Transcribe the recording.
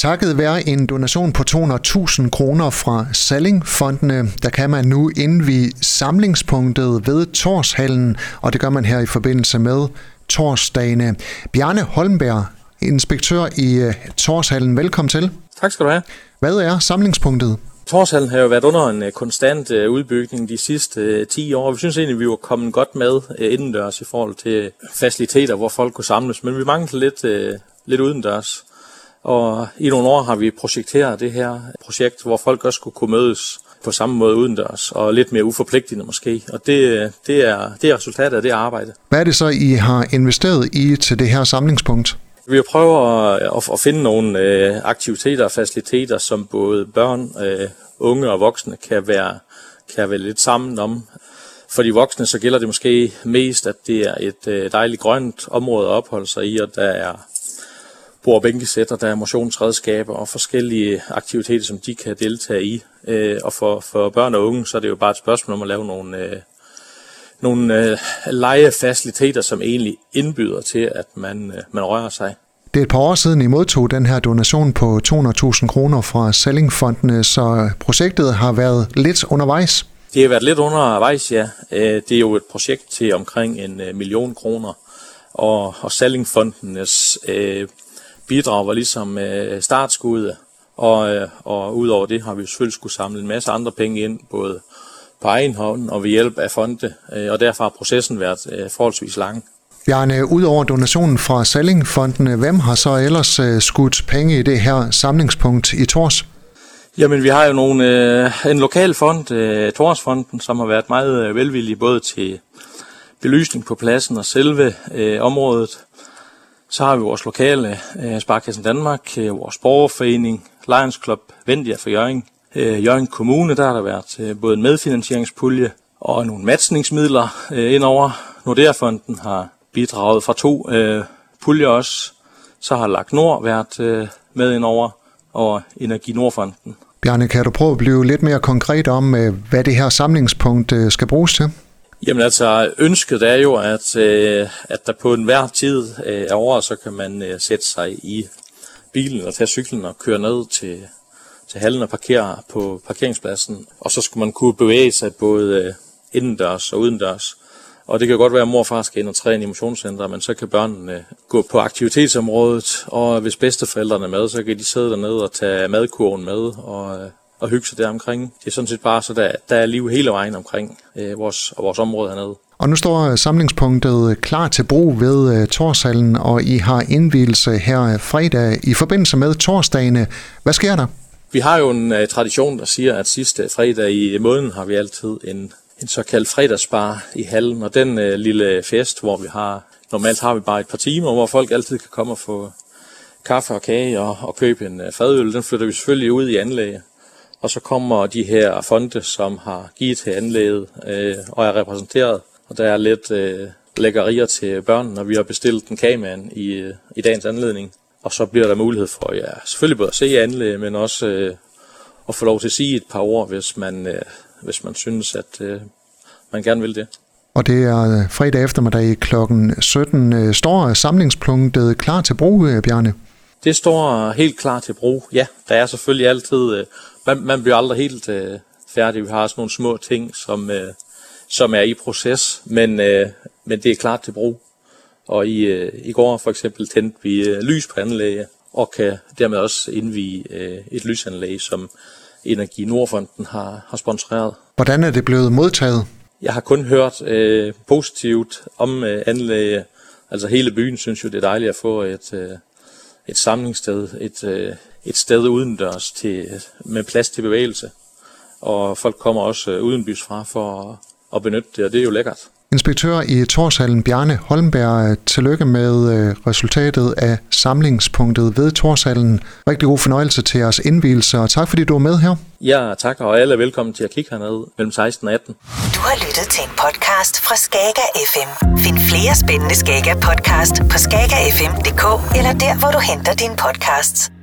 Takket være en donation på 200.000 kroner fra Sallingfondene, der kan man nu indvige samlingspunktet ved Torshallen, og det gør man her i forbindelse med torsdagene. Bjarne Holmberg, inspektør i uh, Torshallen, velkommen til. Tak skal du have. Hvad er samlingspunktet? Torshallen har jo været under en uh, konstant uh, udbygning de sidste 10 år. Vi synes egentlig, vi var kommet godt med indendørs i forhold til faciliteter, hvor folk kunne samles, men vi manglede lidt, lidt udendørs. Og i nogle år har vi projekteret det her projekt, hvor folk også skulle kunne mødes på samme måde udendørs, og lidt mere uforpligtende måske. Og det, det, er, det er resultatet af det arbejde. Hvad er det så, I har investeret i til det her samlingspunkt? Vi prøver at, at finde nogle øh, aktiviteter og faciliteter, som både børn, øh, unge og voksne kan være, kan være lidt sammen om. For de voksne så gælder det måske mest, at det er et øh, dejligt grønt område at opholde sig i, og der er bord- og bænkesæt, og der er motionsredskaber og forskellige aktiviteter, som de kan deltage i. Øh, og for, for børn og unge, så er det jo bare et spørgsmål om at lave nogle, øh, nogle øh, legefaciliteter, som egentlig indbyder til, at man, øh, man rører sig. Det er et par år siden, I modtog den her donation på 200.000 kroner fra Sellingfondene, så projektet har været lidt undervejs. Det har været lidt undervejs, ja. Det er jo et projekt til omkring en million kroner, og, og Sellingfondenes øh, bidrag var ligesom øh, startskuddet, og, øh, og udover det har vi selvfølgelig skulle samle en masse andre penge ind, både på egen hånd og ved hjælp af fonde, øh, og derfor har processen været øh, forholdsvis lang. Bjarne, udover donationen fra Sallingfondene, hvem har så ellers øh, skudt penge i det her samlingspunkt i Tors? Jamen, vi har jo nogle, øh, en lokal fond, øh, Torsfonden, som har været meget øh, velvillig både til belysning på pladsen og selve øh, området, så har vi vores lokale øh, Sparkassen Danmark, øh, vores borgerforening, Lions Club, Vendia for Jørgen. Øh, Jørgen Kommune, der har der været øh, både en medfinansieringspulje og nogle matchningsmidler øh, indover. Nordea-fonden har bidraget fra to øh, puljer også. Så har Lagt Nord været øh, med indover, og Energi Nordfonden. Bjarne, kan du prøve at blive lidt mere konkret om, øh, hvad det her samlingspunkt øh, skal bruges til? Jamen altså, ønsket er jo, at, øh, at der på enhver tid øh, af året, så kan man øh, sætte sig i bilen og tage cyklen og køre ned til, til hallen og parkere på parkeringspladsen. Og så skulle man kunne bevæge sig både øh, indendørs og udendørs. Og det kan godt være, at mor og far skal ind og træne i motionscenter, men så kan børnene øh, gå på aktivitetsområdet, og hvis bedsteforældrene er med, så kan de sidde dernede og tage madkurven med og, øh, og hygge sig der omkring. Det er sådan set bare så, der, der er liv hele vejen omkring øh, vores, vores område hernede. Og nu står samlingspunktet klar til brug ved uh, Torshallen, og I har indvielse her fredag i forbindelse med torsdagene. Hvad sker der? Vi har jo en uh, tradition, der siger, at sidste fredag i måneden har vi altid en, en såkaldt fredagsbar i hallen, og den uh, lille fest, hvor vi har, normalt har vi bare et par timer, hvor folk altid kan komme og få kaffe og kage og, og købe en uh, fadøl, den flytter vi selvfølgelig ud i anlægget. Og så kommer de her fonde, som har givet til anlægget øh, og er repræsenteret. Og der er lidt øh, lækkerier til børnene, når vi har bestilt en kameraen i, øh, i dagens anledning. Og så bliver der mulighed for, ja, selvfølgelig både at se anlæg, men også øh, at få lov til at sige et par ord, hvis man, øh, hvis man synes, at øh, man gerne vil det. Og det er øh, fredag eftermiddag kl. 17. Øh, står samlingspunktet klar til brug, øh, Bjarne? Det står helt klar til brug. Ja, der er selvfølgelig altid man, man bliver aldrig helt øh, færdig. Vi har også nogle små ting, som, øh, som er i proces, men, øh, men det er klart til brug. Og i, øh, i går for eksempel tændte vi øh, lys på anlægget, og kan dermed også indvige øh, et lysanlæg, som Energi Nordfonden har, har sponsoreret. Hvordan er det blevet modtaget? Jeg har kun hørt øh, positivt om øh, anlægget. Altså hele byen synes jo, det er dejligt at få et, øh, et samlingssted, et, øh, et sted udendørs til, med plads til bevægelse. Og folk kommer også øh, udenbys fra for at, at benytte det, og det er jo lækkert. Inspektør i Torshallen Bjarne Holmberg, tillykke med øh, resultatet af samlingspunktet ved Torshallen. Rigtig god fornøjelse til jeres indvielse, og tak fordi du er med her. Ja, tak, og alle er velkommen til at kigge hernede mellem 16 og 18. Du har lyttet til en podcast fra Skager FM. Find flere spændende Skager podcast på skagerfm.dk eller der, hvor du henter dine podcasts.